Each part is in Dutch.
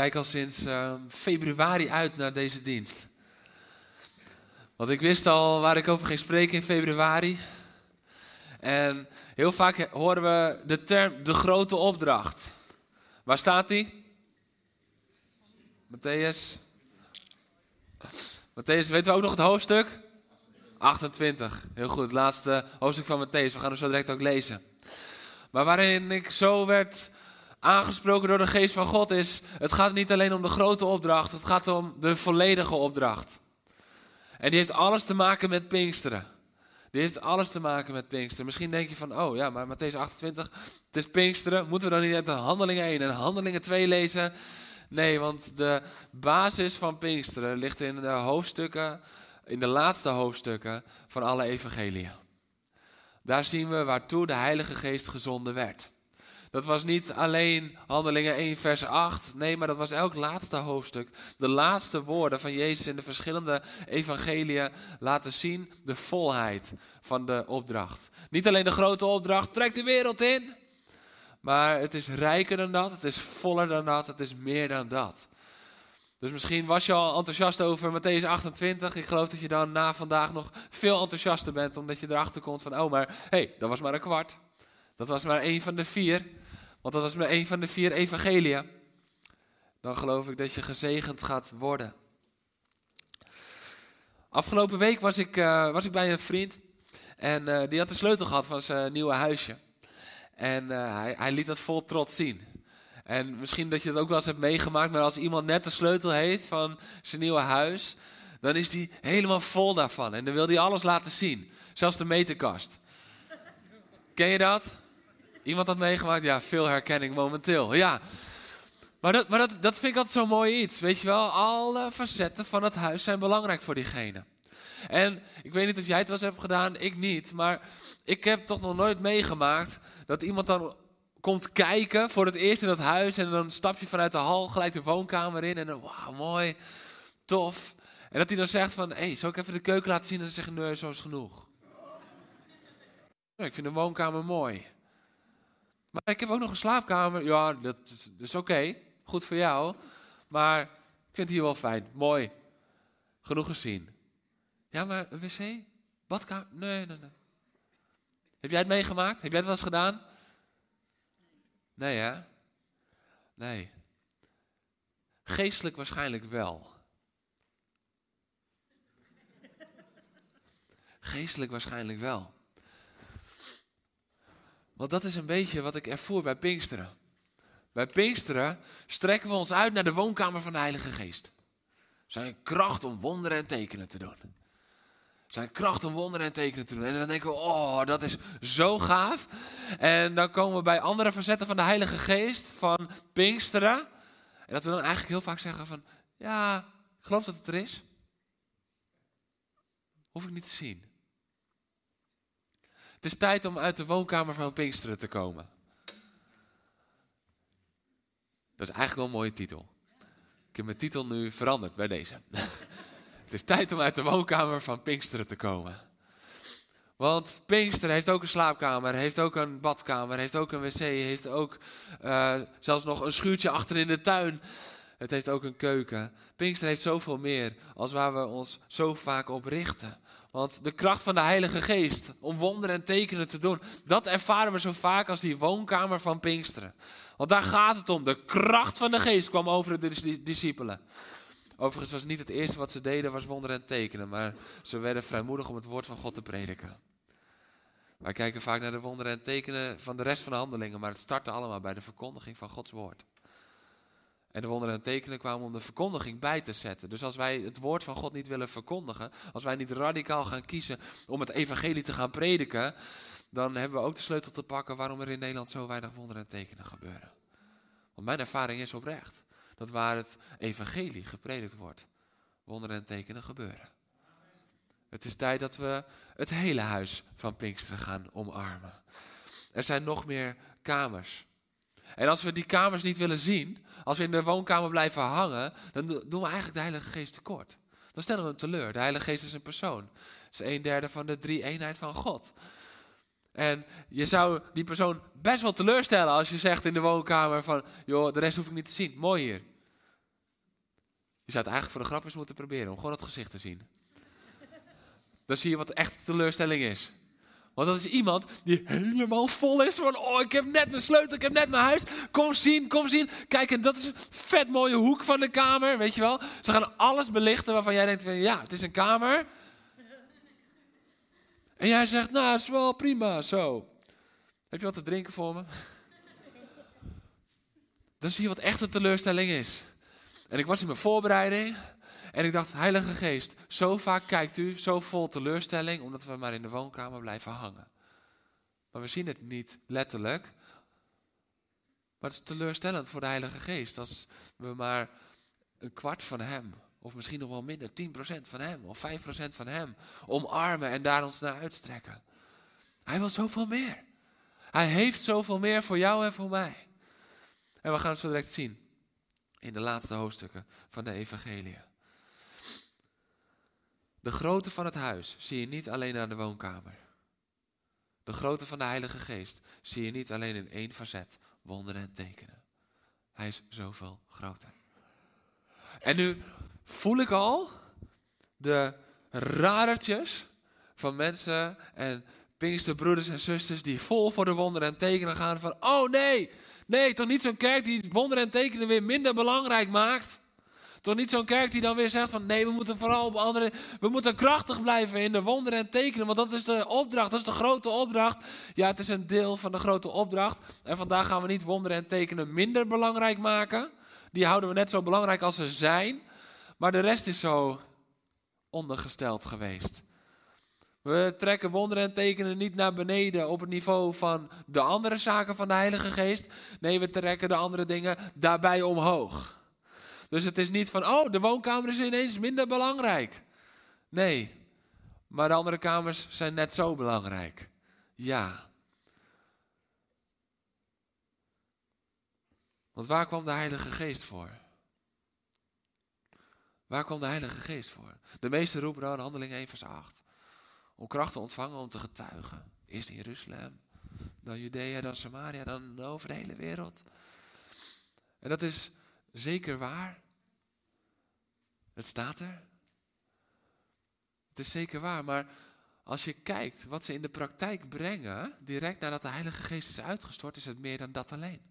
Kijk al sinds eh, februari uit naar deze dienst. Want ik wist al waar ik over ging spreken in februari. En heel vaak horen we de term de grote opdracht. Waar staat die? Matthäus. Matthäus, weten we ook nog het hoofdstuk? 28. Heel goed, het laatste hoofdstuk van Matthäus. We gaan hem zo direct ook lezen. Maar waarin ik zo werd aangesproken door de geest van God is, het gaat niet alleen om de grote opdracht, het gaat om de volledige opdracht. En die heeft alles te maken met Pinksteren. Die heeft alles te maken met Pinksteren. Misschien denk je van, oh ja, maar Matthäus 28, het is Pinksteren. Moeten we dan niet uit de Handelingen 1 en Handelingen 2 lezen? Nee, want de basis van Pinksteren ligt in de hoofdstukken, in de laatste hoofdstukken van alle evangeliën. Daar zien we waartoe de Heilige Geest gezonden werd. Dat was niet alleen Handelingen 1, vers 8. Nee, maar dat was elk laatste hoofdstuk. De laatste woorden van Jezus in de verschillende evangeliën laten zien de volheid van de opdracht. Niet alleen de grote opdracht, trek de wereld in. Maar het is rijker dan dat, het is voller dan dat, het is meer dan dat. Dus misschien was je al enthousiast over Matthäus 28. Ik geloof dat je dan na vandaag nog veel enthousiaster bent, omdat je erachter komt van, oh maar, hé, hey, dat was maar een kwart. Dat was maar één van de vier. Want dat was maar één van de vier evangeliën. Dan geloof ik dat je gezegend gaat worden. Afgelopen week was ik, uh, was ik bij een vriend. En uh, die had de sleutel gehad van zijn nieuwe huisje. En uh, hij, hij liet dat vol trots zien. En misschien dat je het ook wel eens hebt meegemaakt. Maar als iemand net de sleutel heeft van zijn nieuwe huis. Dan is die helemaal vol daarvan. En dan wil hij alles laten zien. Zelfs de meterkast. Ken je dat? Iemand had meegemaakt? Ja, veel herkenning momenteel. Ja. Maar, dat, maar dat, dat vind ik altijd zo'n mooi iets. Weet je wel, alle facetten van het huis zijn belangrijk voor diegene. En ik weet niet of jij het wel eens hebt gedaan, ik niet. Maar ik heb toch nog nooit meegemaakt dat iemand dan komt kijken voor het eerst in dat huis. En dan stap je vanuit de hal gelijk de woonkamer in. En dan, wauw, mooi, tof. En dat hij dan zegt van, hé, hey, zal ik even de keuken laten zien? En dan zeggen, nee, zo is genoeg. ik vind de woonkamer mooi. Maar ik heb ook nog een slaapkamer. Ja, dat is, is oké. Goed voor jou. Maar ik vind het hier wel fijn. Mooi. Genoeg gezien. Ja, maar een wc? Badkamer? Nee, nee, nee. Heb jij het meegemaakt? Heb jij het wel eens gedaan? Nee, hè? Nee. Geestelijk waarschijnlijk wel. Geestelijk waarschijnlijk wel. Want dat is een beetje wat ik ervoer bij Pinksteren. Bij Pinksteren strekken we ons uit naar de woonkamer van de Heilige Geest. Zijn kracht om wonderen en tekenen te doen. Zijn kracht om wonderen en tekenen te doen. En dan denken we, oh, dat is zo gaaf. En dan komen we bij andere facetten van de Heilige Geest, van Pinksteren. En dat we dan eigenlijk heel vaak zeggen van, ja, ik geloof dat het er is. Hoef ik niet te zien. Het is tijd om uit de woonkamer van Pinksteren te komen. Dat is eigenlijk wel een mooie titel. Ik heb mijn titel nu veranderd bij deze. Het is tijd om uit de woonkamer van Pinksteren te komen. Want Pinksteren heeft ook een slaapkamer, heeft ook een badkamer, heeft ook een wc, heeft ook uh, zelfs nog een schuurtje achter in de tuin. Het heeft ook een keuken. Pinksteren heeft zoveel meer als waar we ons zo vaak op richten. Want de kracht van de Heilige Geest om wonderen en tekenen te doen, dat ervaren we zo vaak als die woonkamer van Pinksteren. Want daar gaat het om. De kracht van de Geest kwam over de discipelen. Overigens was niet het eerste wat ze deden, was wonderen en tekenen. Maar ze werden vrijmoedig om het woord van God te prediken. Wij kijken vaak naar de wonderen en tekenen van de rest van de handelingen. Maar het startte allemaal bij de verkondiging van Gods woord. En de wonderen en tekenen kwamen om de verkondiging bij te zetten. Dus als wij het woord van God niet willen verkondigen, als wij niet radicaal gaan kiezen om het evangelie te gaan prediken, dan hebben we ook de sleutel te pakken waarom er in Nederland zo weinig wonderen en tekenen gebeuren. Want mijn ervaring is oprecht dat waar het evangelie gepredikt wordt, wonderen en tekenen gebeuren. Het is tijd dat we het hele huis van Pinksteren gaan omarmen. Er zijn nog meer kamers. En als we die kamers niet willen zien, als we in de woonkamer blijven hangen, dan doen we eigenlijk de Heilige Geest tekort. Dan stellen we hem teleur. De Heilige Geest is een persoon. Het is een derde van de drie eenheid van God. En je zou die persoon best wel teleurstellen als je zegt in de woonkamer van, joh, de rest hoef ik niet te zien. Mooi hier. Je zou het eigenlijk voor de grapjes moeten proberen om gewoon het gezicht te zien. Dan zie je wat echt teleurstelling is. Want dat is iemand die helemaal vol is van, oh, ik heb net mijn sleutel, ik heb net mijn huis. Kom zien, kom zien. Kijk, en dat is een vet mooie hoek van de kamer, weet je wel. Ze gaan alles belichten waarvan jij denkt, ja, het is een kamer. En jij zegt, nou, het is wel prima, zo. Heb je wat te drinken voor me? Dan zie je wat echt een teleurstelling is. En ik was in mijn voorbereiding en ik dacht, Heilige Geest, zo vaak kijkt u zo vol teleurstelling omdat we maar in de woonkamer blijven hangen. Maar we zien het niet letterlijk. Maar het is teleurstellend voor de Heilige Geest als we maar een kwart van Hem, of misschien nog wel minder, 10% van Hem of 5% van Hem, omarmen en daar ons naar uitstrekken. Hij wil zoveel meer. Hij heeft zoveel meer voor jou en voor mij. En we gaan het zo direct zien in de laatste hoofdstukken van de Evangelie. De grootte van het huis zie je niet alleen aan de woonkamer. De grootte van de Heilige Geest zie je niet alleen in één facet, wonderen en tekenen. Hij is zoveel groter. En nu voel ik al de radertjes van mensen en broeders en zusters die vol voor de wonderen en tekenen gaan van, oh nee, nee, toch niet zo'n kerk die wonderen en tekenen weer minder belangrijk maakt. Toch niet zo'n kerk die dan weer zegt van nee, we moeten vooral op andere, we moeten krachtig blijven in de wonderen en tekenen, want dat is de opdracht, dat is de grote opdracht. Ja, het is een deel van de grote opdracht. En vandaag gaan we niet wonderen en tekenen minder belangrijk maken. Die houden we net zo belangrijk als ze zijn. Maar de rest is zo ondergesteld geweest. We trekken wonderen en tekenen niet naar beneden op het niveau van de andere zaken van de Heilige Geest. Nee, we trekken de andere dingen daarbij omhoog. Dus het is niet van, oh, de woonkamer is ineens minder belangrijk. Nee, maar de andere kamers zijn net zo belangrijk. Ja. Want waar kwam de Heilige Geest voor? Waar kwam de Heilige Geest voor? De meeste roepen dan Handeling 1 vers 8. Om kracht te ontvangen, om te getuigen. Eerst in Jeruzalem, dan Judea, dan Samaria, dan over de hele wereld. En dat is zeker waar. Het staat er. Het is zeker waar, maar als je kijkt wat ze in de praktijk brengen, direct nadat de Heilige Geest is uitgestort, is het meer dan dat alleen.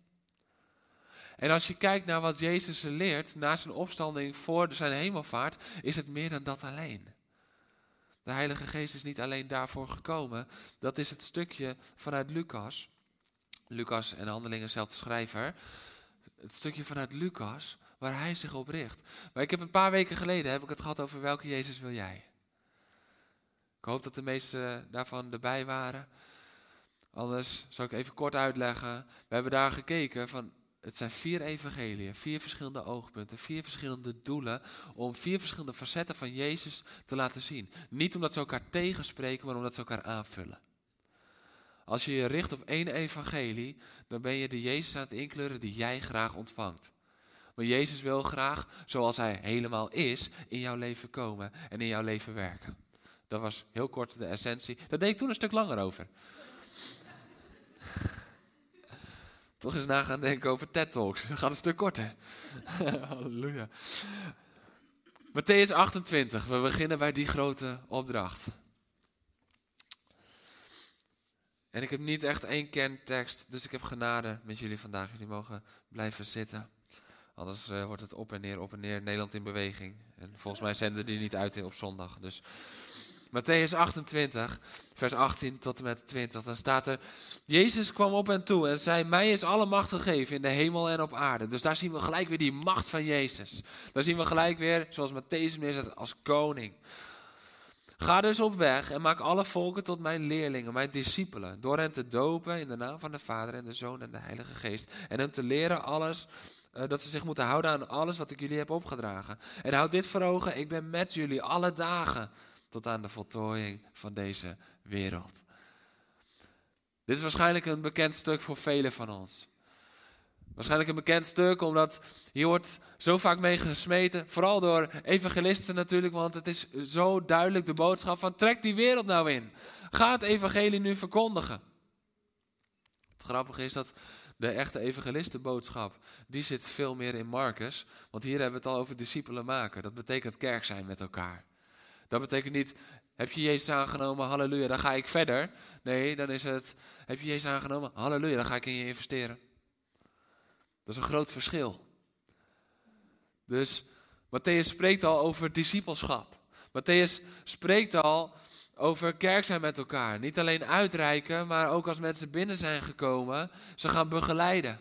En als je kijkt naar wat Jezus leert na zijn opstanding voor zijn hemelvaart, is het meer dan dat alleen. De Heilige Geest is niet alleen daarvoor gekomen. Dat is het stukje vanuit Lucas. Lucas en Handelingen, zelf de schrijver. Het stukje vanuit Lucas waar hij zich op richt. Maar ik heb een paar weken geleden heb ik het gehad over welke Jezus wil jij. Ik hoop dat de meeste daarvan erbij waren. Anders zal ik even kort uitleggen. We hebben daar gekeken van het zijn vier evangeliën, vier verschillende oogpunten, vier verschillende doelen om vier verschillende facetten van Jezus te laten zien. Niet omdat ze elkaar tegenspreken, maar omdat ze elkaar aanvullen. Als je je richt op één evangelie, dan ben je de Jezus aan het inkleuren die jij graag ontvangt. Maar Jezus wil graag, zoals hij helemaal is, in jouw leven komen en in jouw leven werken. Dat was heel kort de essentie. Daar deed ik toen een stuk langer over. Toch eens na gaan denken over TED Talks. Dat gaat een stuk korter. Halleluja. Matthäus 28. We beginnen bij die grote opdracht. En ik heb niet echt één kerntekst, dus ik heb genade met jullie vandaag. Jullie mogen blijven zitten. Anders uh, wordt het op en neer, op en neer, Nederland in beweging. En volgens mij zenden die niet uit op zondag. Dus Matthäus 28, vers 18 tot en met 20. Dan staat er, Jezus kwam op en toe en zei, mij is alle macht gegeven in de hemel en op aarde. Dus daar zien we gelijk weer die macht van Jezus. Daar zien we gelijk weer, zoals Matthäus neerzet, als koning. Ga dus op weg en maak alle volken tot mijn leerlingen, mijn discipelen. Door hen te dopen in de naam van de Vader en de Zoon en de Heilige Geest. En hen te leren alles eh, dat ze zich moeten houden aan alles wat ik jullie heb opgedragen. En houd dit voor ogen, ik ben met jullie alle dagen tot aan de voltooiing van deze wereld. Dit is waarschijnlijk een bekend stuk voor velen van ons. Waarschijnlijk een bekend stuk, omdat hier wordt zo vaak mee gesmeten. Vooral door evangelisten natuurlijk, want het is zo duidelijk de boodschap van trek die wereld nou in. Ga het evangelie nu verkondigen. Het grappige is dat de echte evangelistenboodschap, die zit veel meer in Marcus. Want hier hebben we het al over discipelen maken. Dat betekent kerk zijn met elkaar. Dat betekent niet, heb je Jezus aangenomen, halleluja, dan ga ik verder. Nee, dan is het, heb je Jezus aangenomen, halleluja, dan ga ik in je investeren. Dat is een groot verschil. Dus Matthäus spreekt al over discipelschap. Matthäus spreekt al over kerk zijn met elkaar. Niet alleen uitreiken, maar ook als mensen binnen zijn gekomen, ze gaan begeleiden.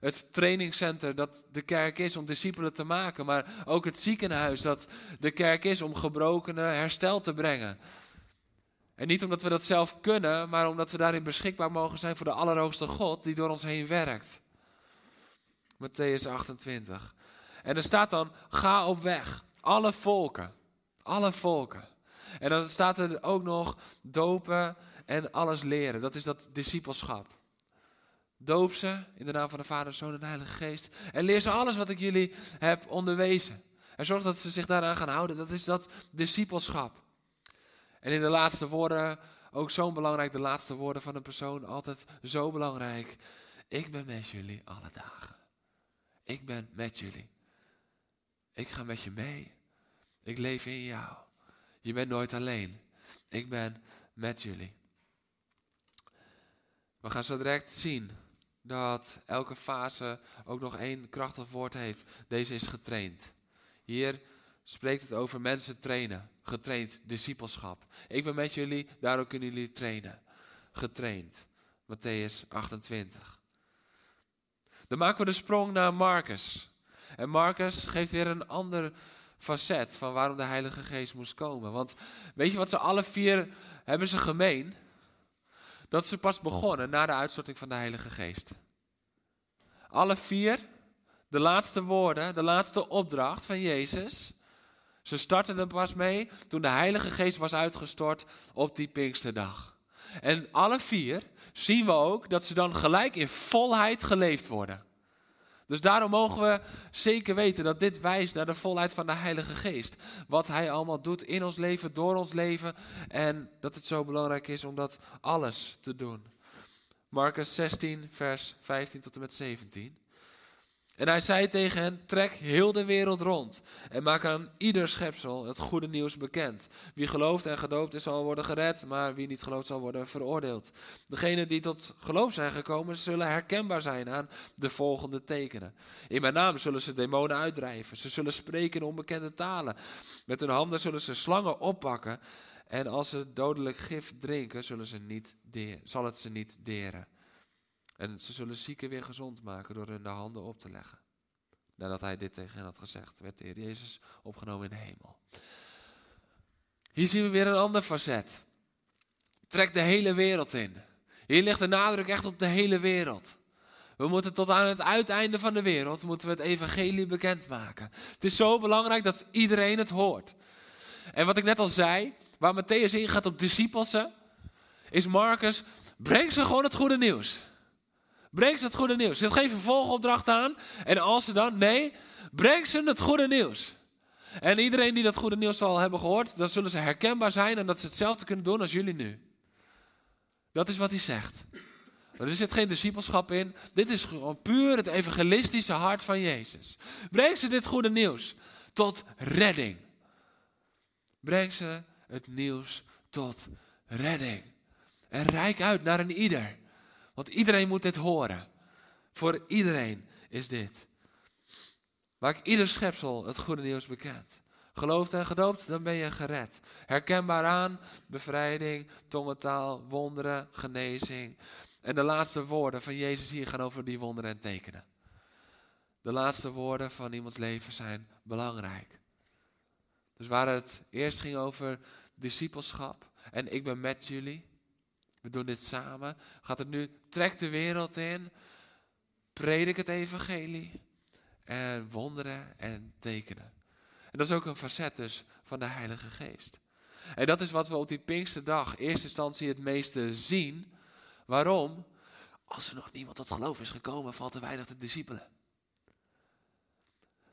Het trainingscenter dat de kerk is om discipelen te maken, maar ook het ziekenhuis dat de kerk is om gebrokenen herstel te brengen. En niet omdat we dat zelf kunnen, maar omdat we daarin beschikbaar mogen zijn voor de Allerhoogste God die door ons heen werkt. Matthäus 28. En er staat dan, ga op weg, alle volken, alle volken. En dan staat er ook nog dopen en alles leren. Dat is dat discipelschap. Doop ze in de naam van de Vader, Zoon en Heilige Geest. En leer ze alles wat ik jullie heb onderwezen. En zorg dat ze zich daaraan gaan houden. Dat is dat discipelschap. En in de laatste woorden, ook zo belangrijk, de laatste woorden van een persoon, altijd zo belangrijk. Ik ben met jullie alle dagen. Ik ben met jullie. Ik ga met je mee. Ik leef in jou. Je bent nooit alleen. Ik ben met jullie. We gaan zo direct zien dat elke fase ook nog één krachtig woord heeft. Deze is getraind. Hier spreekt het over mensen trainen. Getraind, discipelschap. Ik ben met jullie, daarom kunnen jullie trainen. Getraind. Matthäus 28. Dan maken we de sprong naar Marcus. En Marcus geeft weer een ander facet van waarom de Heilige Geest moest komen. Want weet je wat ze alle vier hebben ze gemeen? Dat ze pas begonnen na de uitstorting van de Heilige Geest. Alle vier, de laatste woorden, de laatste opdracht van Jezus. Ze startten er pas mee toen de Heilige Geest was uitgestort op die Pinksterdag. En alle vier zien we ook dat ze dan gelijk in volheid geleefd worden. Dus daarom mogen we zeker weten dat dit wijst naar de volheid van de Heilige Geest. Wat Hij allemaal doet in ons leven, door ons leven. En dat het zo belangrijk is om dat alles te doen. Marcus 16, vers 15 tot en met 17. En hij zei tegen hen: Trek heel de wereld rond en maak aan ieder schepsel het goede nieuws bekend. Wie gelooft en gedoopt is, zal worden gered, maar wie niet gelooft, zal worden veroordeeld. Degenen die tot geloof zijn gekomen, zullen herkenbaar zijn aan de volgende tekenen. In mijn naam zullen ze demonen uitdrijven. Ze zullen spreken in onbekende talen. Met hun handen zullen ze slangen oppakken. En als ze dodelijk gif drinken, zullen ze niet zal het ze niet deren. En ze zullen zieken weer gezond maken door hun de handen op te leggen. Nadat hij dit tegen hen had gezegd, werd de Heer Jezus opgenomen in de hemel. Hier zien we weer een ander facet. Trek de hele wereld in. Hier ligt de nadruk echt op de hele wereld. We moeten tot aan het uiteinde van de wereld moeten we het evangelie bekendmaken. Het is zo belangrijk dat iedereen het hoort. En wat ik net al zei, waar Matthäus ingaat op discipelsen, is Marcus, breng ze gewoon het goede nieuws. Breng ze het goede nieuws. Zet geen vervolgopdracht aan. En als ze dan, nee, breng ze het goede nieuws. En iedereen die dat goede nieuws zal hebben gehoord, dan zullen ze herkenbaar zijn en dat ze hetzelfde kunnen doen als jullie nu. Dat is wat hij zegt. Er zit geen discipelschap in. Dit is gewoon puur het evangelistische hart van Jezus. Breng ze dit goede nieuws tot redding. Breng ze het nieuws tot redding. En rijk uit naar een ieder. Want iedereen moet dit horen. Voor iedereen is dit. Maak ieder schepsel het goede nieuws bekend. Gelooft en gedoopt, dan ben je gered. Herkenbaar aan, bevrijding, tongentaal, wonderen, genezing. En de laatste woorden van Jezus hier gaan over die wonderen en tekenen. De laatste woorden van iemands leven zijn belangrijk. Dus waar het eerst ging over discipelschap en ik ben met jullie, we doen dit samen. Gaat het nu, trek de wereld in. Predik het evangelie. en wonderen en tekenen. En dat is ook een facet dus van de Heilige Geest. En dat is wat we op die Pinksterdag in eerste instantie het meeste zien. Waarom? Als er nog niemand tot geloof is gekomen, valt er weinig te discipelen.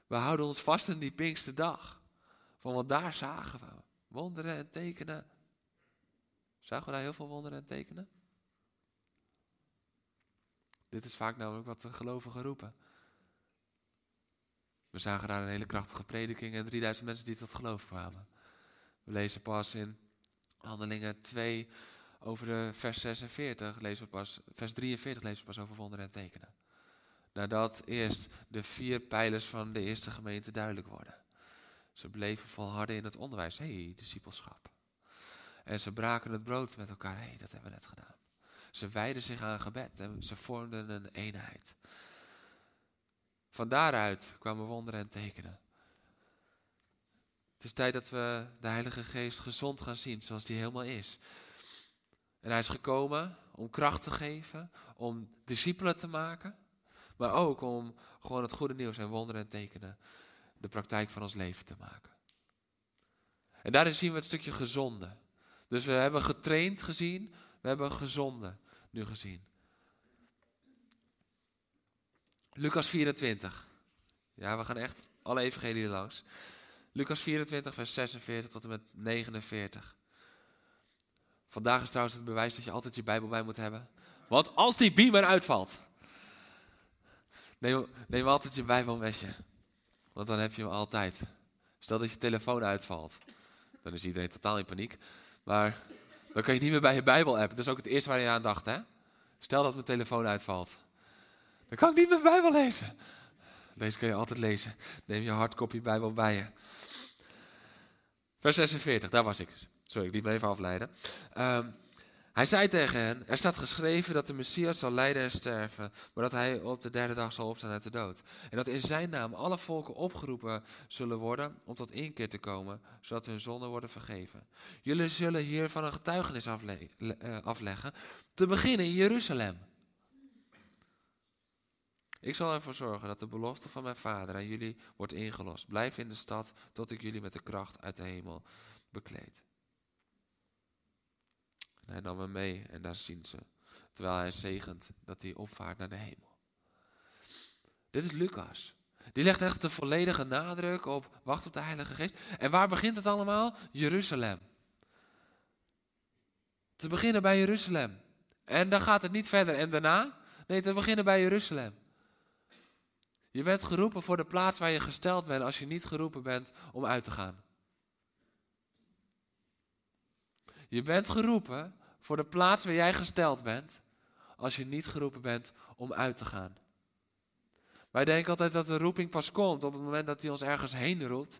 We houden ons vast in die Pinksterdag. Van wat daar zagen we. Wonderen en tekenen. Zagen we daar heel veel wonderen en tekenen? Dit is vaak namelijk wat de gelovigen roepen. We zagen daar een hele krachtige prediking en 3000 mensen die tot geloof kwamen. We lezen pas in Handelingen 2 over de vers 46, lezen we pas, vers 43 lezen we pas over wonderen en tekenen. Nadat eerst de vier pijlers van de eerste gemeente duidelijk worden. Ze bleven volharden in het onderwijs. Hé, hey, discipelschap. En ze braken het brood met elkaar. Hé, hey, dat hebben we net gedaan. Ze wijden zich aan gebed en ze vormden een eenheid. Van daaruit kwamen wonderen en tekenen. Het is tijd dat we de Heilige Geest gezond gaan zien zoals die helemaal is. En hij is gekomen om kracht te geven, om discipelen te maken, maar ook om gewoon het goede nieuws en wonderen en tekenen de praktijk van ons leven te maken. En daarin zien we het stukje gezonde. Dus we hebben getraind gezien, we hebben gezonde nu gezien. Lucas 24. Ja, we gaan echt alle evangelieën langs. Lucas 24, vers 46 tot en met 49. Vandaag is trouwens het bewijs dat je altijd je Bijbel bij moet hebben. Want als die beamer uitvalt, neem, neem altijd je Bijbel met je. Want dan heb je hem altijd. Stel dat je telefoon uitvalt. Dan is iedereen totaal in paniek. Maar dan kan je niet meer bij je Bijbel-app. Dat is ook het eerste waar je aan dacht, hè? Stel dat mijn telefoon uitvalt. Dan kan ik niet mijn Bijbel lezen. Deze kun je altijd lezen. Neem je hardcopy Bijbel bij je. Vers 46, daar was ik. Sorry, ik liet me even afleiden. Um, hij zei tegen hen, er staat geschreven dat de Messias zal lijden en sterven, maar dat hij op de derde dag zal opstaan uit de dood. En dat in zijn naam alle volken opgeroepen zullen worden om tot inkeer te komen, zodat hun zonden worden vergeven. Jullie zullen hiervan een getuigenis uh, afleggen, te beginnen in Jeruzalem. Ik zal ervoor zorgen dat de belofte van mijn vader aan jullie wordt ingelost. Blijf in de stad tot ik jullie met de kracht uit de hemel bekleed. Hij nam hem mee en daar zien ze. Terwijl hij zegent dat hij opvaart naar de hemel. Dit is Lucas. Die legt echt de volledige nadruk op wacht op de Heilige Geest. En waar begint het allemaal? Jeruzalem. Te beginnen bij Jeruzalem. En dan gaat het niet verder. En daarna? Nee, te beginnen bij Jeruzalem. Je bent geroepen voor de plaats waar je gesteld bent als je niet geroepen bent om uit te gaan. Je bent geroepen voor de plaats waar jij gesteld bent, als je niet geroepen bent om uit te gaan. Wij denken altijd dat de roeping pas komt op het moment dat hij ons ergens heen roept.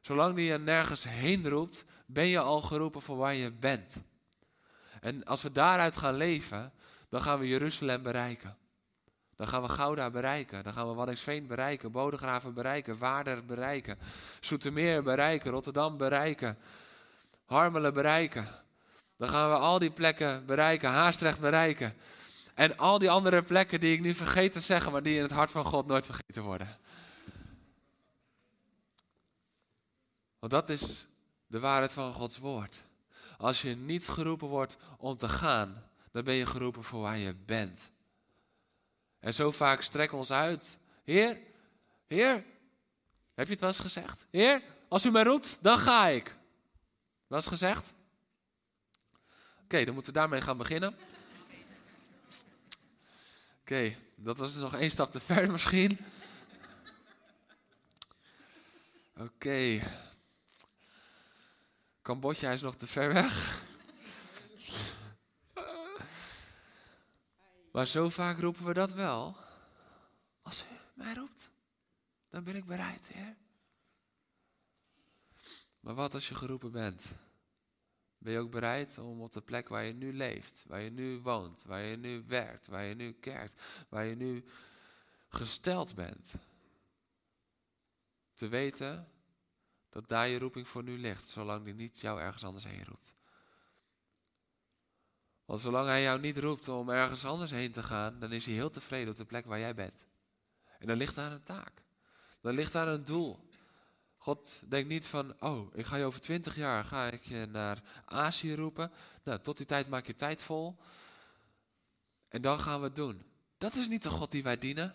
Zolang hij je nergens heen roept, ben je al geroepen voor waar je bent. En als we daaruit gaan leven, dan gaan we Jeruzalem bereiken. Dan gaan we Gouda bereiken. Dan gaan we Waddingsveen bereiken. Bodegraven bereiken. Waarder bereiken. Soetermeer bereiken. Rotterdam bereiken. Harmelen bereiken. Dan gaan we al die plekken bereiken, Haastrecht bereiken. En al die andere plekken die ik nu vergeet te zeggen, maar die in het hart van God nooit vergeten worden. Want dat is de waarheid van Gods woord. Als je niet geroepen wordt om te gaan, dan ben je geroepen voor waar je bent. En zo vaak strekken ons uit. Heer, Heer, heb je het wel eens gezegd? Heer, als u mij roept, dan ga ik. Wel eens gezegd? Oké, dan moeten we daarmee gaan beginnen. Oké, dat was dus nog één stap te ver misschien. Oké. Okay. Cambodja is nog te ver weg. maar zo vaak roepen we dat wel. Als u mij roept, dan ben ik bereid, Heer. Maar wat als je geroepen bent? Ben je ook bereid om op de plek waar je nu leeft, waar je nu woont, waar je nu werkt, waar je nu kerkt, waar je nu gesteld bent, te weten dat daar je roeping voor nu ligt, zolang die niet jou ergens anders heen roept. Want zolang hij jou niet roept om ergens anders heen te gaan, dan is hij heel tevreden op de plek waar jij bent. En dan ligt daar een taak. dan ligt daar een doel. God denkt niet van, oh, ik ga je over twintig jaar ga ik je naar Azië roepen. Nou, tot die tijd maak je tijd vol. En dan gaan we het doen. Dat is niet de God die wij dienen.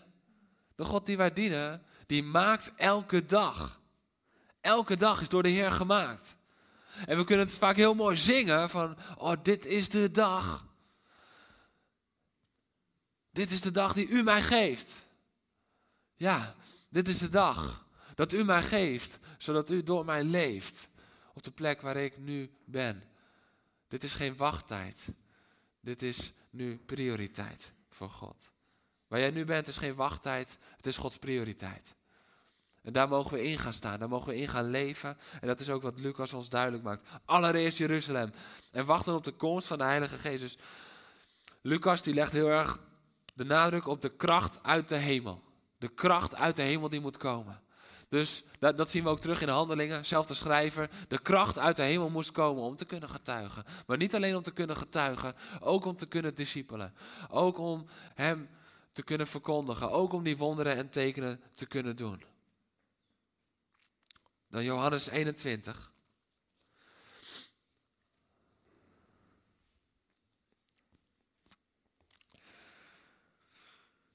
De God die wij dienen, die maakt elke dag. Elke dag is door de Heer gemaakt. En we kunnen het vaak heel mooi zingen van, oh, dit is de dag. Dit is de dag die u mij geeft. Ja, dit is de dag dat u mij geeft, zodat u door mij leeft op de plek waar ik nu ben. Dit is geen wachttijd. Dit is nu prioriteit voor God. Waar jij nu bent is geen wachttijd, het is Gods prioriteit. En daar mogen we in gaan staan, daar mogen we in gaan leven. En dat is ook wat Lucas ons duidelijk maakt. Allereerst Jeruzalem. En wachten op de komst van de Heilige. Dus Lucas die legt heel erg de nadruk op de kracht uit de hemel. De kracht uit de hemel die moet komen. Dus dat, dat, zien we ook terug in de handelingen. Zelfde schrijver. De kracht uit de hemel moest komen om te kunnen getuigen. Maar niet alleen om te kunnen getuigen, ook om te kunnen discipelen. Ook om hem te kunnen verkondigen. Ook om die wonderen en tekenen te kunnen doen. Dan Johannes 21.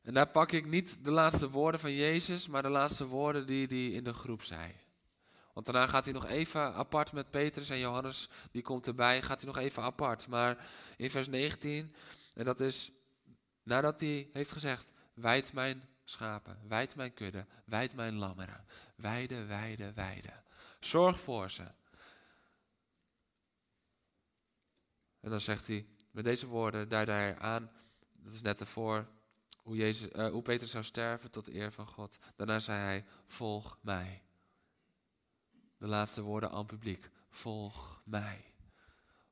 En daar pak ik niet de laatste woorden van Jezus, maar de laatste woorden die hij in de groep zei. Want daarna gaat hij nog even apart met Petrus en Johannes, die komt erbij, gaat hij nog even apart. Maar in vers 19, en dat is nadat hij heeft gezegd, wijd mijn schapen, wijd mijn kudde, wijd mijn lammeren, weide, weide, weide. Zorg voor ze. En dan zegt hij, met deze woorden duidt hij aan, dat is net ervoor, hoe, Jezus, uh, hoe Peter zou sterven tot eer van God. Daarna zei hij, volg mij. De laatste woorden aan het publiek, volg mij.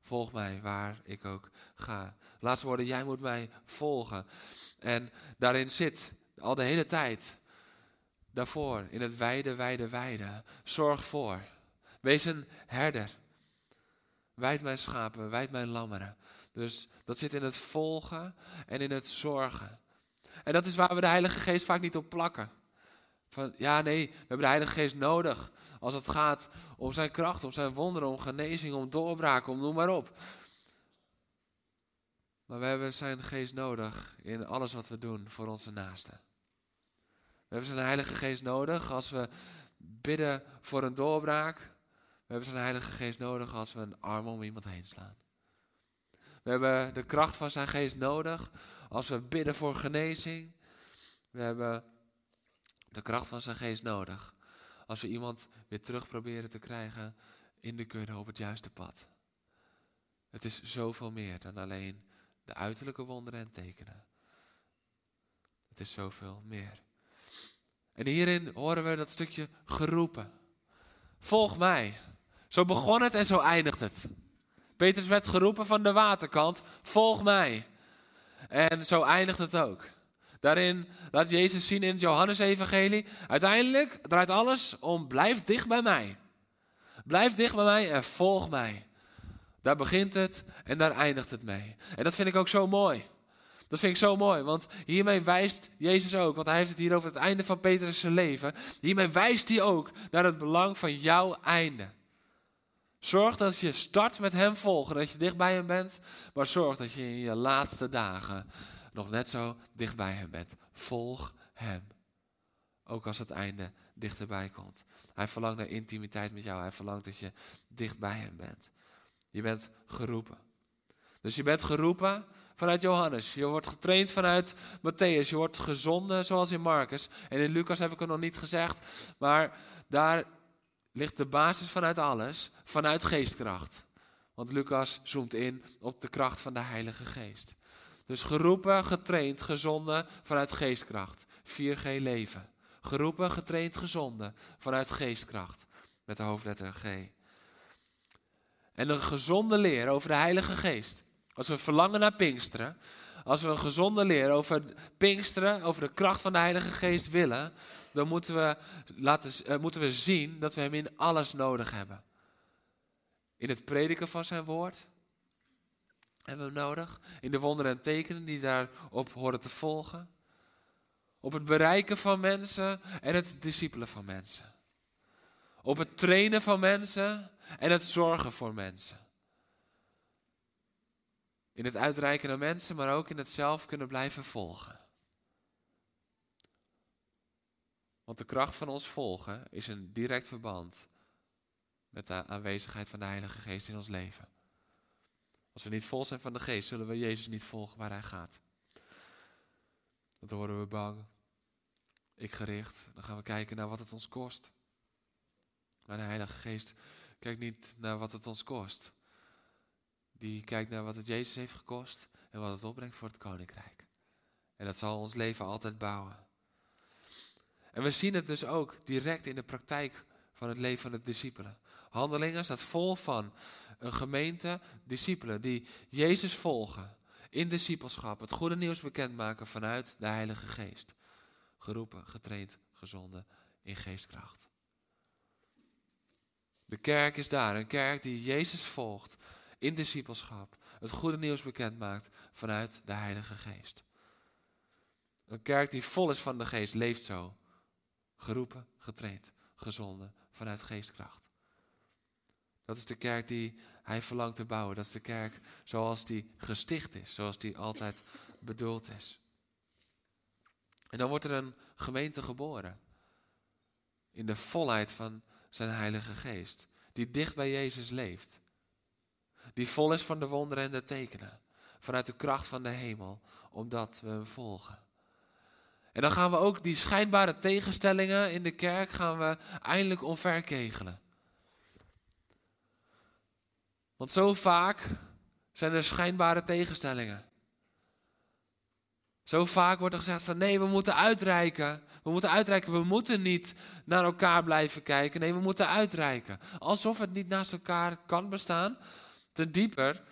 Volg mij waar ik ook ga. De laatste woorden, jij moet mij volgen. En daarin zit al de hele tijd, daarvoor, in het wijde, wijde, wijde. Zorg voor. Wees een herder. Wijd mijn schapen, wijd mijn lammeren. Dus dat zit in het volgen en in het zorgen. En dat is waar we de Heilige Geest vaak niet op plakken. Van ja, nee, we hebben de Heilige Geest nodig. Als het gaat om zijn kracht, om zijn wonderen, om genezing, om doorbraken, om noem maar op. Maar we hebben zijn geest nodig in alles wat we doen voor onze naasten. We hebben zijn Heilige Geest nodig als we bidden voor een doorbraak. We hebben zijn Heilige Geest nodig als we een arm om iemand heen slaan. We hebben de kracht van zijn geest nodig als we bidden voor genezing. We hebben de kracht van zijn geest nodig. Als we iemand weer terug proberen te krijgen in de kudde op het juiste pad. Het is zoveel meer dan alleen de uiterlijke wonderen en tekenen. Het is zoveel meer. En hierin horen we dat stukje geroepen. Volg mij. Zo begon het en zo eindigt het. Petrus werd geroepen van de waterkant, volg mij. En zo eindigt het ook. Daarin laat Jezus zien in het Johannesevangelie, uiteindelijk draait alles om blijf dicht bij mij. Blijf dicht bij mij en volg mij. Daar begint het en daar eindigt het mee. En dat vind ik ook zo mooi. Dat vind ik zo mooi, want hiermee wijst Jezus ook, want hij heeft het hier over het einde van Petrus' leven. Hiermee wijst hij ook naar het belang van jouw einde. Zorg dat je start met Hem volgen, dat je dicht bij Hem bent. Maar zorg dat je in je laatste dagen nog net zo dicht bij Hem bent. Volg Hem. Ook als het einde dichterbij komt. Hij verlangt naar intimiteit met jou. Hij verlangt dat je dicht bij Hem bent. Je bent geroepen. Dus je bent geroepen vanuit Johannes. Je wordt getraind vanuit Matthäus. Je wordt gezonden zoals in Marcus. En in Lucas heb ik het nog niet gezegd. Maar daar ligt de basis vanuit alles, vanuit geestkracht. Want Lucas zoomt in op de kracht van de Heilige Geest. Dus geroepen, getraind, gezonden vanuit geestkracht. 4G leven. Geroepen, getraind, gezonden vanuit geestkracht. Met de hoofdletter G. En een gezonde leer over de Heilige Geest. Als we verlangen naar Pinksteren, als we een gezonde leer over Pinksteren, over de kracht van de Heilige Geest willen, dan moeten we, laten, uh, moeten we zien dat we Hem in alles nodig hebben. In het prediken van Zijn woord hebben we Hem nodig. In de wonderen en tekenen die daarop horen te volgen. op het bereiken van mensen en het discipelen van mensen. Op het trainen van mensen en het zorgen voor mensen. In het uitreiken naar mensen, maar ook in het zelf kunnen blijven volgen. Want de kracht van ons volgen is een direct verband met de aanwezigheid van de Heilige Geest in ons leven. Als we niet vol zijn van de Geest, zullen we Jezus niet volgen waar Hij gaat. Want dan worden we bang, ik gericht, dan gaan we kijken naar wat het ons kost. Maar de Heilige Geest kijkt niet naar wat het ons kost. Die kijkt naar wat het Jezus heeft gekost en wat het opbrengt voor het Koninkrijk. En dat zal ons leven altijd bouwen. En we zien het dus ook direct in de praktijk van het leven van de discipelen. Handelingen staat vol van een gemeente discipelen die Jezus volgen in discipelschap, het goede nieuws bekendmaken vanuit de Heilige Geest. Geroepen, getraind, gezonden in geestkracht. De kerk is daar, een kerk die Jezus volgt in discipelschap, het goede nieuws bekendmaakt vanuit de Heilige Geest. Een kerk die vol is van de Geest leeft zo. Geroepen, getraind, gezonden vanuit geestkracht. Dat is de kerk die hij verlangt te bouwen. Dat is de kerk zoals die gesticht is, zoals die altijd bedoeld is. En dan wordt er een gemeente geboren. In de volheid van zijn Heilige Geest. Die dicht bij Jezus leeft. Die vol is van de wonderen en de tekenen. Vanuit de kracht van de hemel, omdat we hem volgen. En dan gaan we ook die schijnbare tegenstellingen in de kerk gaan we eindelijk omverkegelen. Want zo vaak zijn er schijnbare tegenstellingen. Zo vaak wordt er gezegd van nee, we moeten uitreiken. We moeten uitreiken. We moeten niet naar elkaar blijven kijken. Nee, we moeten uitreiken. Alsof het niet naast elkaar kan bestaan. Ten dieper,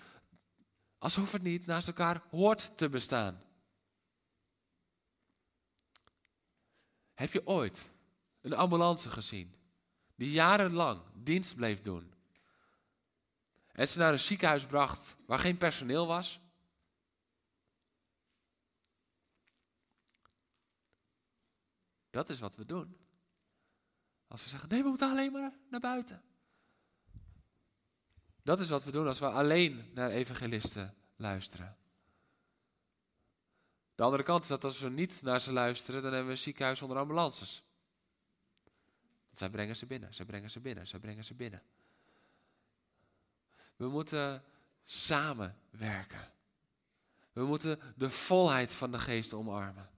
alsof het niet naast elkaar hoort te bestaan. Heb je ooit een ambulance gezien die jarenlang dienst bleef doen? En ze naar een ziekenhuis bracht waar geen personeel was? Dat is wat we doen. Als we zeggen, nee, we moeten alleen maar naar buiten. Dat is wat we doen als we alleen naar evangelisten luisteren. De andere kant is dat als we niet naar ze luisteren, dan hebben we een ziekenhuis zonder ambulances. Want zij brengen ze binnen, zij brengen ze binnen, zij brengen ze binnen. We moeten samenwerken. We moeten de volheid van de geest omarmen.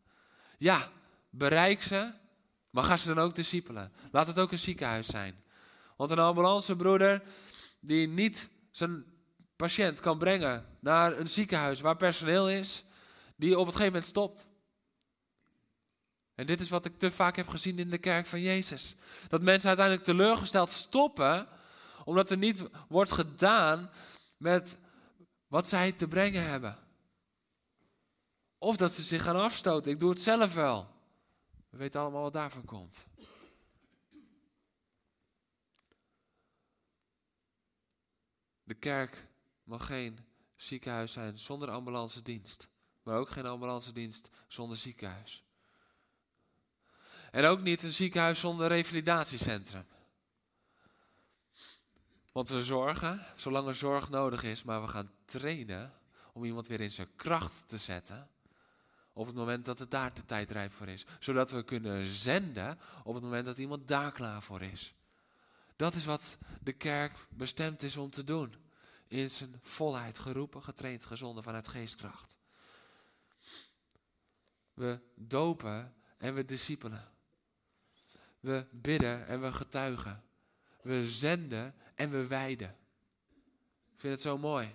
Ja, bereik ze, maar ga ze dan ook discipelen. Laat het ook een ziekenhuis zijn. Want een ambulancebroeder die niet zijn patiënt kan brengen naar een ziekenhuis waar personeel is, die op het gegeven moment stopt. En dit is wat ik te vaak heb gezien in de kerk van Jezus. Dat mensen uiteindelijk teleurgesteld stoppen, omdat er niet wordt gedaan met wat zij te brengen hebben. Of dat ze zich gaan afstoten. Ik doe het zelf wel. We weten allemaal wat daarvan komt. De kerk mag geen ziekenhuis zijn zonder ambulance dienst. Maar ook geen ambulance dienst zonder ziekenhuis. En ook niet een ziekenhuis zonder revalidatiecentrum. Want we zorgen, zolang er zorg nodig is, maar we gaan trainen om iemand weer in zijn kracht te zetten. Op het moment dat het daar de tijd rijp voor is. Zodat we kunnen zenden op het moment dat iemand daar klaar voor is. Dat is wat de kerk bestemd is om te doen. In zijn volheid geroepen, getraind, gezonden vanuit geestkracht. We dopen en we discipelen. We bidden en we getuigen. We zenden en we wijden. Ik vind het zo mooi.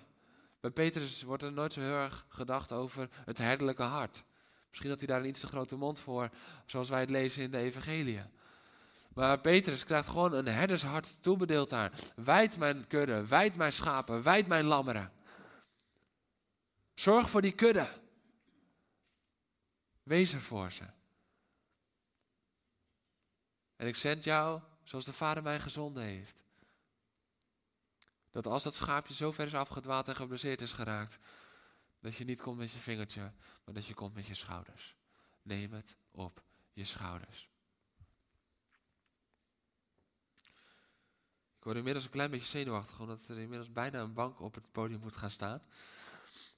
Bij Petrus wordt er nooit zo heel erg gedacht over het herderlijke hart. Misschien had hij daar een iets te grote mond voor, zoals wij het lezen in de Evangelie. Maar Petrus krijgt gewoon een herdershart toebedeeld daar. Wijd mijn kudde, wijd mijn schapen, wijd mijn lammeren. Zorg voor die kudde. Wees er voor ze. En ik zend jou zoals de Vader mij gezonden heeft. Dat als dat schaapje zo ver is afgedwaald en geblesseerd is geraakt, dat je niet komt met je vingertje, maar dat je komt met je schouders. neem het op je schouders. Ik word inmiddels een klein beetje zenuwachtig, omdat er inmiddels bijna een bank op het podium moet gaan staan.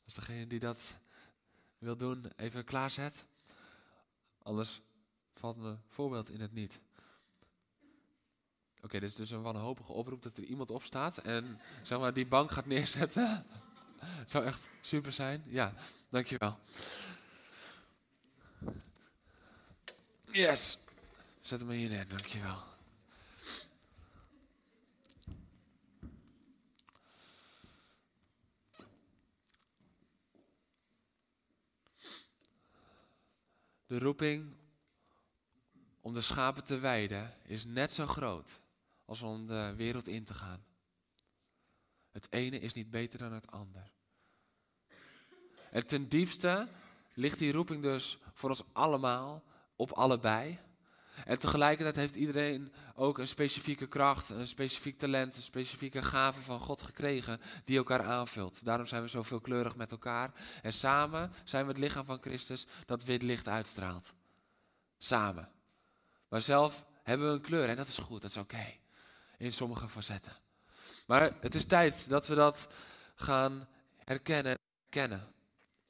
Als degene die dat wil doen, even klaarzet. Anders valt mijn voorbeeld in het niet. Oké, dit is dus een wanhopige oproep dat er iemand opstaat en zeg maar die bank gaat neerzetten. Zou echt super zijn. Ja, dankjewel. Yes. Zet hem hier neer, dankjewel. De roeping om de schapen te weiden is net zo groot als om de wereld in te gaan. Het ene is niet beter dan het ander. En ten diepste ligt die roeping dus voor ons allemaal op allebei. En tegelijkertijd heeft iedereen ook een specifieke kracht, een specifiek talent, een specifieke gave van God gekregen die elkaar aanvult. Daarom zijn we zo veelkleurig met elkaar. En samen zijn we het lichaam van Christus dat wit licht uitstraalt. Samen. Maar zelf hebben we een kleur en dat is goed, dat is oké. In sommige facetten. Maar het is tijd dat we dat gaan herkennen en herkennen.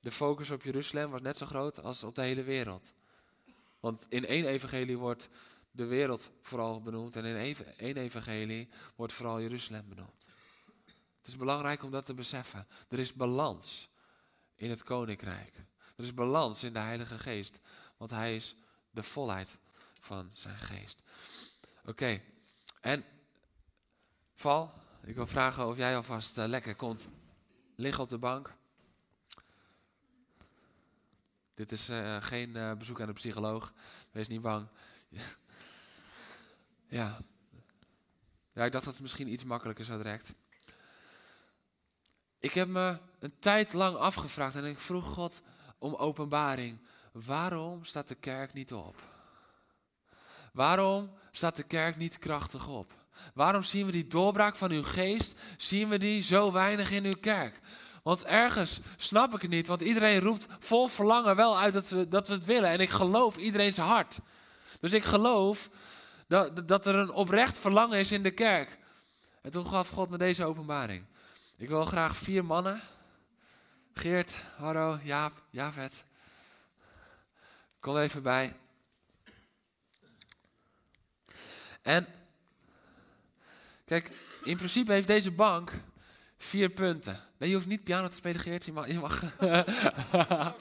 De focus op Jeruzalem was net zo groot als op de hele wereld. Want in één evangelie wordt de wereld vooral benoemd en in één evangelie wordt vooral Jeruzalem benoemd. Het is belangrijk om dat te beseffen. Er is balans in het koninkrijk. Er is balans in de Heilige Geest, want Hij is de volheid van zijn geest. Oké, en Val, ik wil vragen of jij alvast uh, lekker komt liggen op de bank. Dit is uh, geen uh, bezoek aan de psycholoog. Wees niet bang. ja. Ja, ik dacht dat het misschien iets makkelijker zo direct. Ik heb me een tijd lang afgevraagd en ik vroeg God om openbaring. Waarom staat de kerk niet op? Waarom staat de kerk niet krachtig op? Waarom zien we die doorbraak van uw geest, zien we die zo weinig in uw kerk? Want ergens snap ik het niet, want iedereen roept vol verlangen wel uit dat we, dat we het willen. En ik geloof iedereen zijn hart. Dus ik geloof dat, dat er een oprecht verlangen is in de kerk. En toen gaf God me deze openbaring. Ik wil graag vier mannen. Geert, Harro, Jaap, Javet. Kom er even bij. En kijk, in principe heeft deze bank vier punten. Nee, je hoeft niet piano te spelen, Geert. Je. Je mag.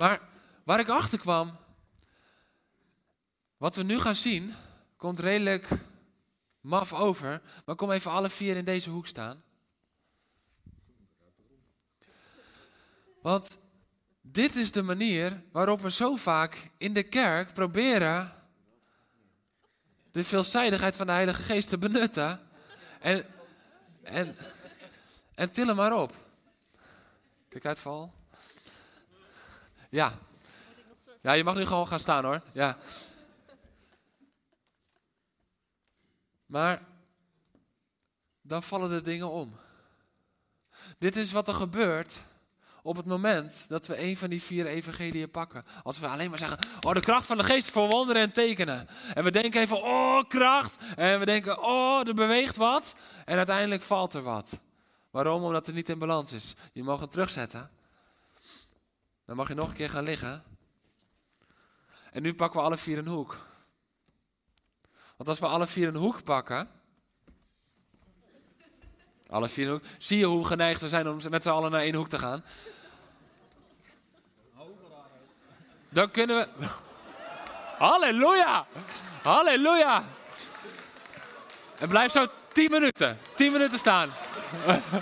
maar waar ik achter kwam, wat we nu gaan zien, komt redelijk maf over. Maar kom even alle vier in deze hoek staan. Want dit is de manier waarop we zo vaak in de kerk proberen de veelzijdigheid van de Heilige Geest te benutten. En, en, en til hem maar op. Kijk uit, Val. Ja. Ja, je mag nu gewoon gaan staan hoor. Ja. Maar dan vallen de dingen om. Dit is wat er gebeurt op het moment dat we een van die vier evangeliën pakken. Als we alleen maar zeggen, oh de kracht van de geest voor wonderen en tekenen. En we denken even, oh kracht. En we denken, oh er beweegt wat. En uiteindelijk valt er wat. Waarom? Omdat het niet in balans is. Je mag het terugzetten. Dan mag je nog een keer gaan liggen. En nu pakken we alle vier een hoek. Want als we alle vier een hoek pakken. Alle vier hoek. Zie je hoe geneigd we zijn om met z'n allen naar één hoek te gaan? Dan kunnen we. Halleluja! Halleluja! En blijf zo 10 minuten. 10 minuten staan.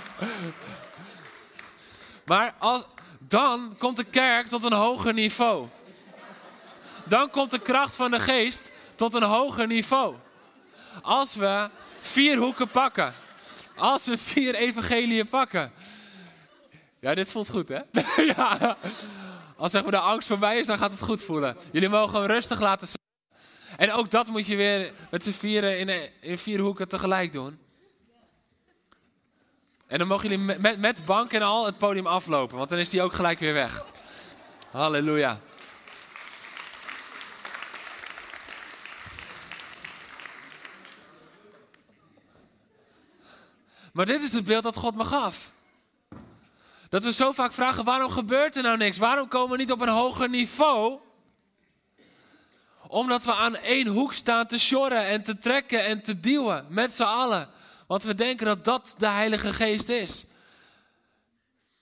maar als, dan komt de kerk tot een hoger niveau. Dan komt de kracht van de geest tot een hoger niveau. Als we vier hoeken pakken. Als we vier evangeliën pakken. Ja, dit voelt goed, hè? ja. Als zeg maar de angst voorbij is, dan gaat het goed voelen. Jullie mogen rustig laten staan. En ook dat moet je weer met z'n vieren in, in vier hoeken tegelijk doen. En dan mogen jullie met, met bank en al het podium aflopen, want dan is die ook gelijk weer weg. Halleluja. Maar dit is het beeld dat God me gaf. Dat we zo vaak vragen, waarom gebeurt er nou niks? Waarom komen we niet op een hoger niveau? Omdat we aan één hoek staan te sjorren en te trekken en te duwen met z'n allen. Want we denken dat dat de Heilige Geest is.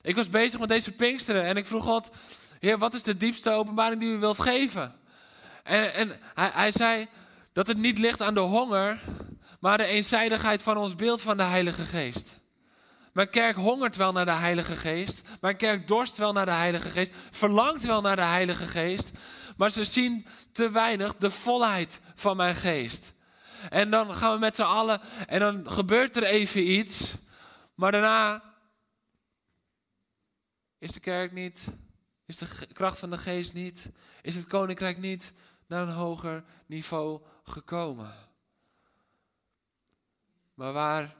Ik was bezig met deze Pinksteren en ik vroeg God, Heer, wat is de diepste openbaring die u wilt geven? En, en hij, hij zei dat het niet ligt aan de honger, maar de eenzijdigheid van ons beeld van de Heilige Geest. Mijn kerk hongert wel naar de Heilige Geest. Mijn kerk dorst wel naar de Heilige Geest. Verlangt wel naar de Heilige Geest. Maar ze zien te weinig de volheid van mijn geest. En dan gaan we met z'n allen. En dan gebeurt er even iets. Maar daarna is de kerk niet. Is de kracht van de geest niet. Is het koninkrijk niet naar een hoger niveau gekomen. Maar waar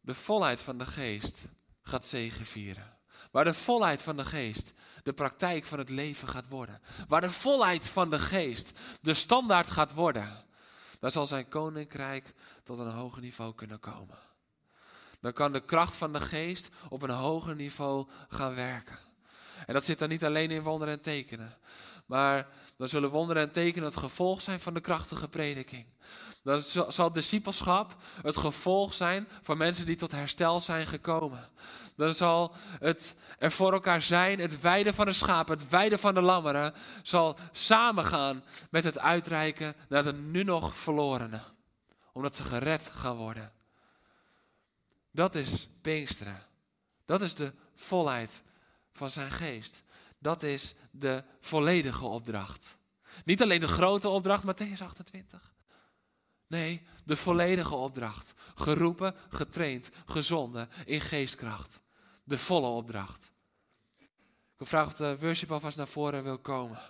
de volheid van de geest gaat zegenvieren. Waar de volheid van de geest de praktijk van het leven gaat worden. Waar de volheid van de geest de standaard gaat worden. Daar zal zijn koninkrijk tot een hoger niveau kunnen komen. Dan kan de kracht van de geest op een hoger niveau gaan werken. En dat zit dan niet alleen in wonderen en tekenen. Maar dan zullen wonderen en tekenen het gevolg zijn van de krachtige prediking. Dan zal discipelschap het gevolg zijn van mensen die tot herstel zijn gekomen. Dan zal het er voor elkaar zijn, het weiden van de schapen, het weiden van de lammeren, zal samengaan met het uitreiken naar de nu nog verlorenen. Omdat ze gered gaan worden. Dat is Pinksteren. Dat is de volheid van zijn geest. Dat is de volledige opdracht. Niet alleen de grote opdracht, Matthäus 28. Nee, de volledige opdracht. Geroepen, getraind, gezonden in geestkracht. De volle opdracht. Ik vragen of de worship alvast naar voren wil komen.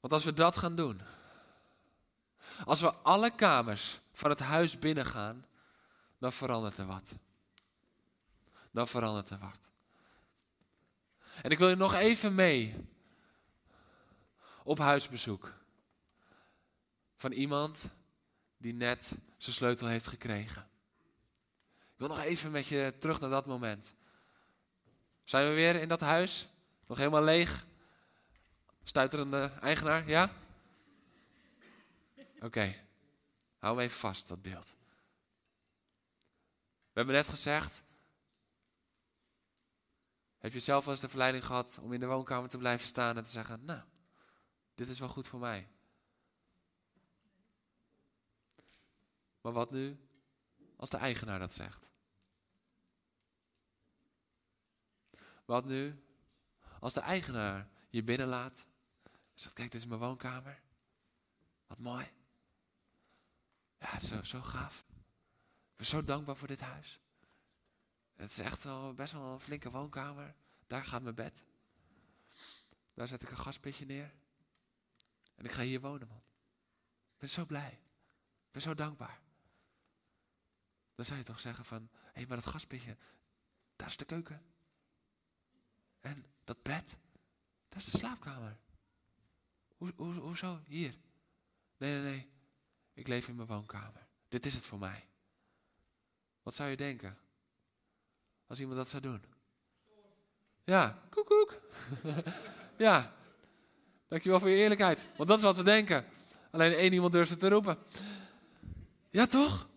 Want als we dat gaan doen, als we alle kamers van het huis binnengaan, dan verandert er wat. Dan verandert er wat. En ik wil je nog even mee op huisbezoek. Van iemand die net zijn sleutel heeft gekregen. Ik wil nog even met je terug naar dat moment. Zijn we weer in dat huis? Nog helemaal leeg? Stuiterende eigenaar, ja? Oké, hou hem even vast, dat beeld. We hebben net gezegd, heb je zelf wel eens de verleiding gehad om in de woonkamer te blijven staan en te zeggen, nou, dit is wel goed voor mij. Maar wat nu als de eigenaar dat zegt? Wat nu als de eigenaar je binnenlaat en zegt, kijk, dit is mijn woonkamer. Wat mooi. Ja, zo, zo gaaf. Ik ben zo dankbaar voor dit huis. Het is echt wel best wel een flinke woonkamer. Daar gaat mijn bed. Daar zet ik een gaspitje neer. En ik ga hier wonen, man. Ik ben zo blij. Ik ben zo dankbaar. Dan zou je toch zeggen van, hé, hey, maar dat gaspitje, daar is de keuken. En dat bed, dat is de slaapkamer. Hoe, hoe, hoezo? Hier. Nee, nee, nee. Ik leef in mijn woonkamer. Dit is het voor mij. Wat zou je denken? Als iemand dat zou doen. Ja, koek koek. ja, dankjewel voor je eerlijkheid. Want dat is wat we denken. Alleen één iemand durft het te roepen. Ja, toch?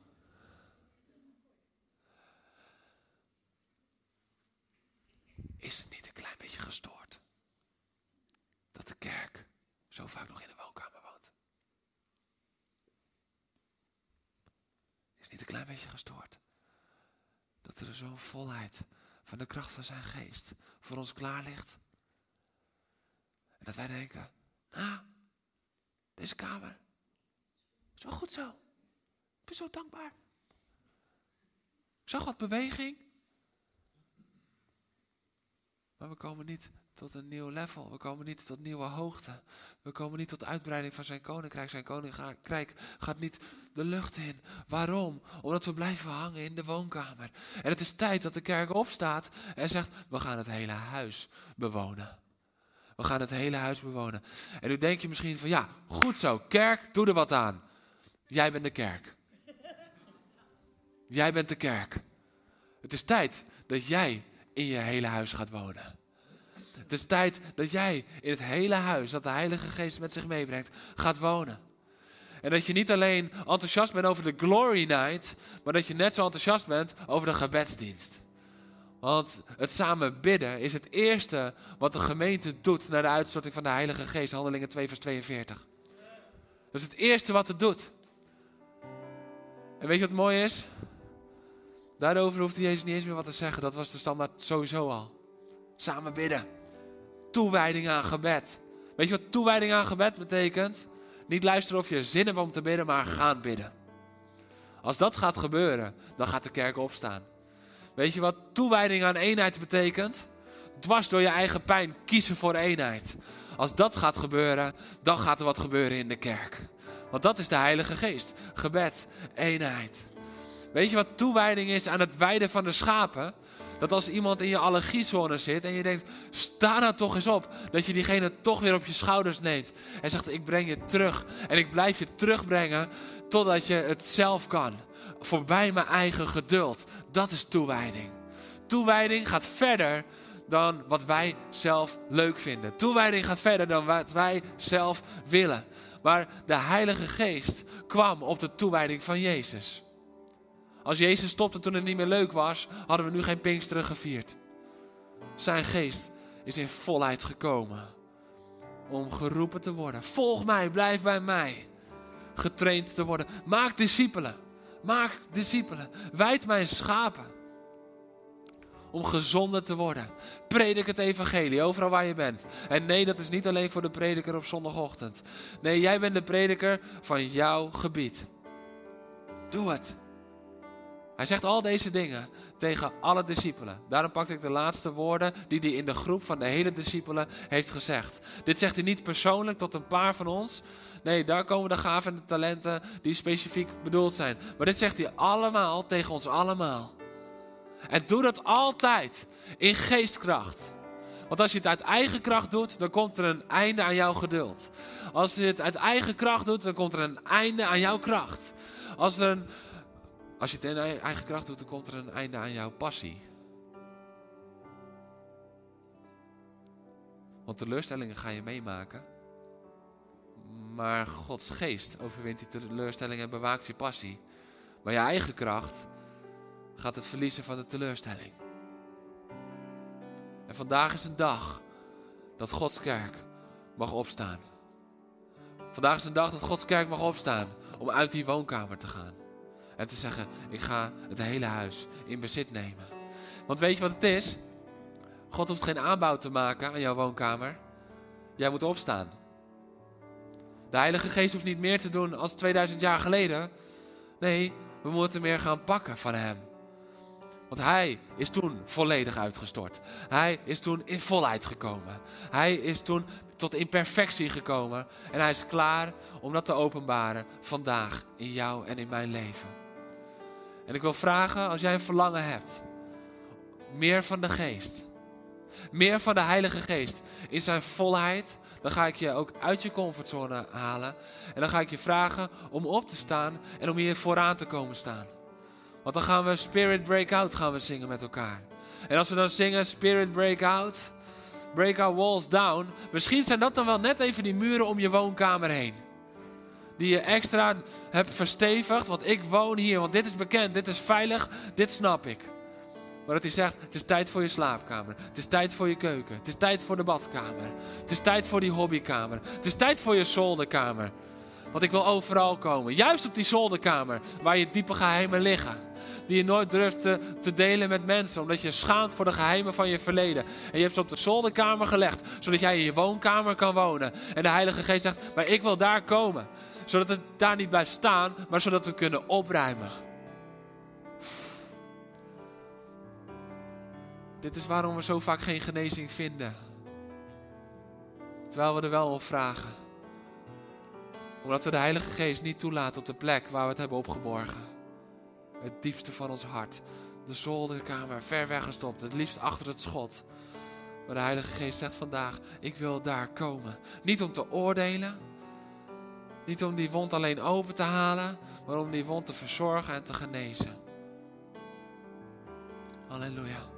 Is het niet een klein beetje gestoord? Dat de kerk zo vaak nog in de woonkamer woont. Is het niet een klein beetje gestoord? Dat er zo'n volheid van de kracht van zijn geest voor ons klaar ligt. En dat wij denken, nou, deze kamer is wel goed zo. Ik ben zo dankbaar. Ik zag wat beweging. Maar we komen niet tot een nieuw level. We komen niet tot nieuwe hoogte. We komen niet tot uitbreiding van zijn koninkrijk. Zijn koninkrijk gaat niet de lucht in. Waarom? Omdat we blijven hangen in de woonkamer. En het is tijd dat de kerk opstaat en zegt: We gaan het hele huis bewonen. We gaan het hele huis bewonen. En nu denk je misschien van ja, goed zo, kerk, doe er wat aan. Jij bent de kerk. Jij bent de kerk. Het is tijd dat jij in je hele huis gaat wonen. Het is tijd dat jij in het hele huis dat de Heilige Geest met zich meebrengt, gaat wonen. En dat je niet alleen enthousiast bent over de Glory Night, maar dat je net zo enthousiast bent over de gebedsdienst. Want het samen bidden is het eerste wat de gemeente doet naar de uitstorting van de Heilige Geest, Handelingen 2, vers 42. Dat is het eerste wat het doet. En weet je wat mooi is? Daarover hoefde Jezus niet eens meer wat te zeggen. Dat was de standaard sowieso al. Samen bidden. Toewijding aan gebed. Weet je wat toewijding aan gebed betekent? Niet luisteren of je zin hebt om te bidden, maar gaan bidden. Als dat gaat gebeuren, dan gaat de kerk opstaan. Weet je wat toewijding aan eenheid betekent? Dwars door je eigen pijn kiezen voor eenheid. Als dat gaat gebeuren, dan gaat er wat gebeuren in de kerk. Want dat is de Heilige Geest. Gebed, eenheid. Weet je wat toewijding is aan het weiden van de schapen? Dat als iemand in je allergiezone zit en je denkt, sta nou toch eens op. Dat je diegene toch weer op je schouders neemt. En zegt, ik breng je terug. En ik blijf je terugbrengen totdat je het zelf kan. Voorbij mijn eigen geduld. Dat is toewijding. Toewijding gaat verder dan wat wij zelf leuk vinden. Toewijding gaat verder dan wat wij zelf willen. Maar de Heilige Geest kwam op de toewijding van Jezus. Als Jezus stopte toen het niet meer leuk was, hadden we nu geen Pinksteren gevierd. Zijn geest is in volheid gekomen om geroepen te worden. Volg mij, blijf bij mij. Getraind te worden. Maak discipelen. Maak discipelen. Wijd mijn schapen. Om gezonder te worden. Predik het evangelie overal waar je bent. En nee, dat is niet alleen voor de prediker op zondagochtend. Nee, jij bent de prediker van jouw gebied. Doe het. Hij zegt al deze dingen tegen alle discipelen. Daarom pakte ik de laatste woorden die hij in de groep van de hele discipelen heeft gezegd. Dit zegt hij niet persoonlijk tot een paar van ons. Nee, daar komen de gaven en de talenten die specifiek bedoeld zijn. Maar dit zegt hij allemaal tegen ons allemaal. En doe dat altijd in geestkracht. Want als je het uit eigen kracht doet, dan komt er een einde aan jouw geduld. Als je het uit eigen kracht doet, dan komt er een einde aan jouw kracht. Als er een als je het in eigen kracht doet, dan komt er een einde aan jouw passie. Want teleurstellingen ga je meemaken. Maar Gods geest overwint die teleurstellingen en bewaakt je passie. Maar je eigen kracht gaat het verliezen van de teleurstelling. En vandaag is een dag dat Gods kerk mag opstaan. Vandaag is een dag dat Gods kerk mag opstaan om uit die woonkamer te gaan. En te zeggen, ik ga het hele huis in bezit nemen. Want weet je wat het is? God hoeft geen aanbouw te maken aan jouw woonkamer. Jij moet opstaan. De Heilige Geest hoeft niet meer te doen als 2000 jaar geleden. Nee, we moeten meer gaan pakken van Hem. Want Hij is toen volledig uitgestort. Hij is toen in volheid gekomen. Hij is toen tot imperfectie gekomen. En Hij is klaar om dat te openbaren vandaag in jou en in mijn leven. En ik wil vragen, als jij een verlangen hebt, meer van de geest, meer van de Heilige Geest in zijn volheid, dan ga ik je ook uit je comfortzone halen. En dan ga ik je vragen om op te staan en om hier vooraan te komen staan. Want dan gaan we Spirit Breakout gaan we zingen met elkaar. En als we dan zingen Spirit Breakout, Breakout Walls Down, misschien zijn dat dan wel net even die muren om je woonkamer heen die je extra hebt verstevigd. Want ik woon hier, want dit is bekend, dit is veilig, dit snap ik. Maar dat hij zegt, het is tijd voor je slaapkamer. Het is tijd voor je keuken. Het is tijd voor de badkamer. Het is tijd voor die hobbykamer. Het is tijd voor je zolderkamer. Want ik wil overal komen. Juist op die zolderkamer, waar je diepe geheimen liggen. Die je nooit durft te, delen met mensen, omdat je schaamt voor de geheimen van je verleden. En je hebt ze op de zolderkamer gelegd, zodat jij in je woonkamer kan wonen. En de Heilige Geest zegt, maar ik wil daar komen zodat het daar niet blijft staan, maar zodat we kunnen opruimen. Dit is waarom we zo vaak geen genezing vinden. Terwijl we er wel om vragen. Omdat we de Heilige Geest niet toelaten op de plek waar we het hebben opgeborgen. Het diepste van ons hart. De zolderkamer, ver weggestopt. Het liefst achter het schot. Maar de Heilige Geest zegt vandaag: Ik wil daar komen. Niet om te oordelen Niet om die wond alleen open te halen, maar om die wond te verzorgen en te genezen. Halleluja.